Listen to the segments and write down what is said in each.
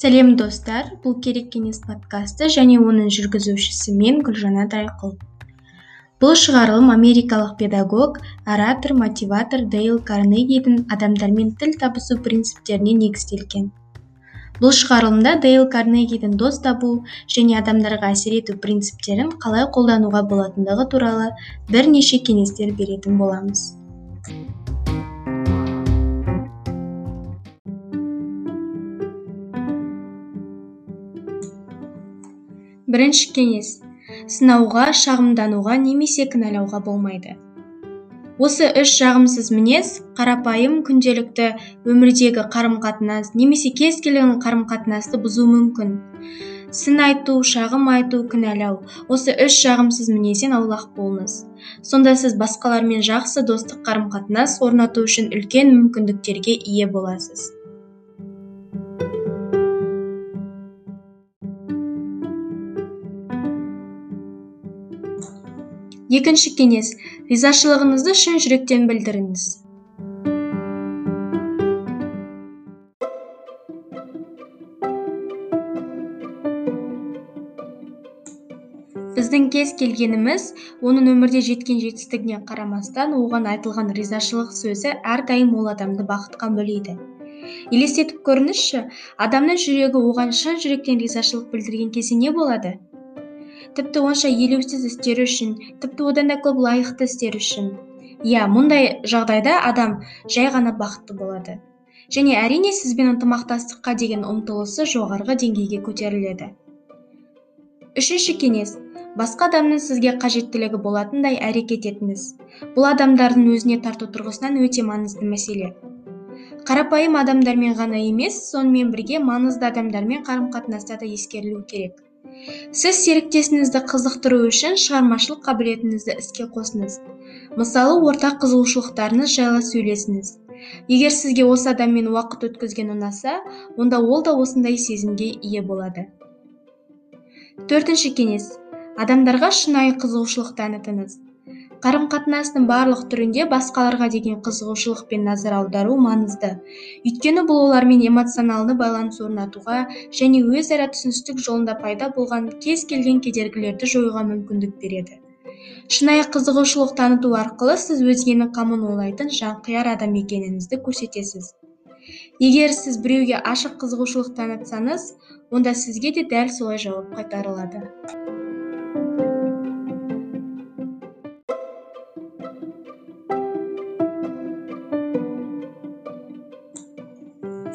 сәлем достар. Бұл керек кеңес подкасты және оның жүргізушісі мен гүлжанат айқұл. Бұл шығарылым америкалық педагог оратор мотиватор дейл карнегидің адамдармен тіл табысу принциптеріне негізделген бұл шығарылымда дейл карнегидің дос табу және адамдарға әсер ету принциптерін қалай қолдануға болатындығы туралы бірнеше кеңестер беретін боламыз. Бірінші кеңес. Сынауға шағымдануға немесе кінәлауға болмайды. Осы үш жағымсыз мінез қарапайым күнделікті өмірдегі қарым қатынас немесе кез келген қарым қатынасты бұзуы мүмкін. Сын айту шағым айту кінәлау осы үш жағымсыз мінезден аулақ болыңыз. Сонда сіз басқалармен жақсы достық қарым қатынас орнату үшін үлкен мүмкіндіктерге ие боласыз. Екінші кеңес. Ризашылығыңызды шын жүректен білдіріңіз. Біздің кез келгеніміз оның өмірде жеткен жетістігіне қарамастан оған айтылған ризашылық сөзі әрдайым ол адамды бақытқа бөлейді. Елестетіп көріңізші адамның жүрегі оған шын жүректен ризашылық білдірген кезде не болады? Тіпті онша елеусіз істері үшін тіпті одан да көп лайықты істері үшін. Иә мұндай жағдайда адам жай ғана бақытты болады. Және әрине сізбен ынтымақтастыққа деген ұмтылысы жоғарғы деңгейге көтеріледі. Үшінші кеңес. Басқа адамның сізге қажеттілігі болатындай әрекет етіңіз. Бұл адамдардың өзіне тарту тұрғысынан өте маңызды мәселе. Қарапайым адамдармен ғана емес сонымен бірге маңызды адамдармен қарым қатынаста да ескерілу керек. Сіз серіктесіңізді қызықтыру үшін шығармашылық қабілетіңізді іске қосыңыз. Мысалы ортақ қызығушылықтарыңыз жайлы сөйлесіңіз. Егер сізге осы адаммен уақыт өткізген ұнаса онда ол да осындай сезімге ие болады. Төртінші кеңес. Адамдарға шынайы қызығушылық танытыңыз. Қарым қатынастың барлық түрінде басқаларға деген қызығушылық пен назар аудару маңызды. Өйткені бұл олармен эмоционалды байланыс орнатуға және өзара түсіністік жолында пайда болған кез келген кедергілерді жоюға мүмкіндік береді. Шынайы қызығушылық таныту арқылы сіз өзгенің қамын ойлайтын жанқияр адам екеніңізді көрсетесіз. Егер сіз біреуге ашық қызығушылық танытсаңыз онда сізге де дәл солай жауап қайтарылады.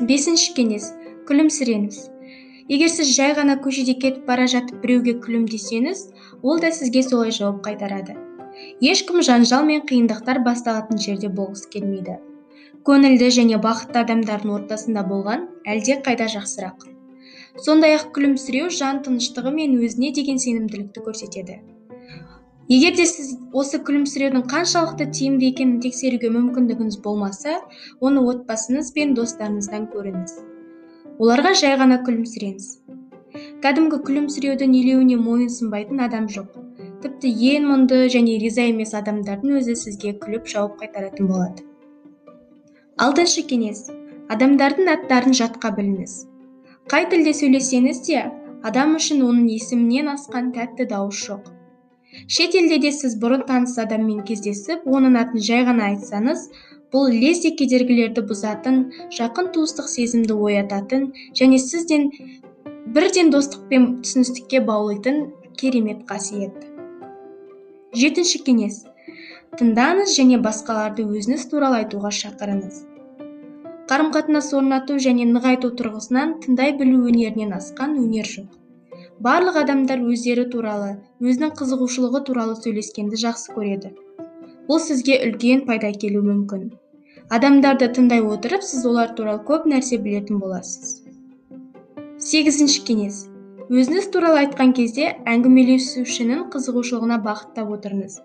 Бесінші кеңес күлімсіреңіз. Егер сіз жай ғана көшеде кетіп бара жатып біреуге күлімдесеңіз ол да сізге солай жауап қайтарады. Ешкім жанжал мен қиындықтар басталатын жерде болғысы келмейді. Көңілді және бақытты адамдардың ортасында болған әлде қайда жақсырақ. Сондай ақ күлімсіреу жан тыныштығы мен өзіне деген сенімділікті көрсетеді. Егер де сіз осы күлімсіреудің қаншалықты тиімді екенін тексеруге мүмкіндігіңіз болмаса оны отбасыңыз бен достарыңыздан көріңіз. Оларға жай ғана күлімсіреңіз. Кәдімгі күлімсіреудің елеуіне мойынсұнбайтын адам жоқ. Тіпті ең мұңды және риза емес адамдардың өзі сізге күліп жауап қайтаратын болады. Алтыншы кеңес. Адамдардың аттарын жатқа біліңіз. Қай тілде сөйлессеңіз де адам үшін оның есімінен асқан тәтті дауыс жоқ. Шет елде де сіз бұрын таныс адаммен кездесіп оның атын жай ғана айтсаңыз бұл лезде кедергілерді бұзатын жақын туыстық сезімді оятатын және сізден бірден достық пен түсіністікке баулитын керемет қасиет. Жетінші кеңес. Тыңдаңыз және басқаларды өзіңіз туралы айтуға шақырыңыз. Қарым қатынас орнату және нығайту тұрғысынан тыңдай білу өнерінен асқан өнер жоқ. Барлық адамдар өздері туралы өзінің қызығушылығы туралы сөйлескенді жақсы көреді. Бұл сізге үлкен пайда әкелуі мүмкін. Адамдарды тыңдай отырып сіз олар туралы көп нәрсе білетін боласыз. Сегізінші кеңес. Өзіңіз туралы айтқан кезде әңгімелесушінің қызығушылығына бағыттап отырыңыз.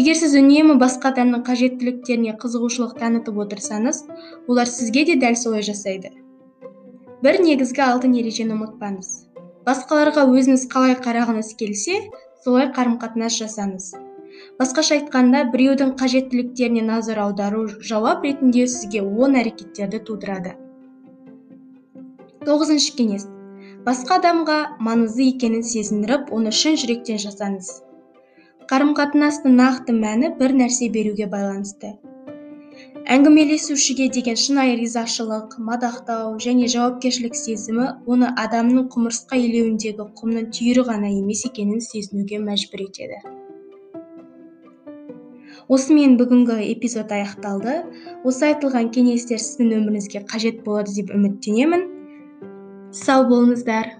Егер сіз үнемі басқа адамның қажеттіліктеріне қызығушылық танытып отырсаңыз олар сізге де дәл солай жасайды. Бір негізгі алтын ережені ұмытпаңыз. Басқаларға өзіңіз қалай қарағыңыз келсе солай қарым қатынас жасаңыз. Басқаша айтқанда біреудің қажеттіліктеріне назар аудару жауап ретінде сізге оң әрекеттерді тудырады. Тоғызыншы кеңес. Басқа адамға маңызды екенін сезіндіріп оны шын жүректен жасаңыз. Қарым қатынастың нақты мәні бір нәрсе беруге байланысты. Әңгімелесушіге деген шынайы ризашылық мадақтау және жауапкершілік сезімі оны адамның құмырсқа илеуіндегі құмның түйірі ғана емес екенін сезінуге мәжбүр етеді. Осымен бүгінгі эпизод аяқталды. Осы айтылған кеңестер сіздің өміріңізге қажет болады деп үміттенемін. Сау болыңыздар.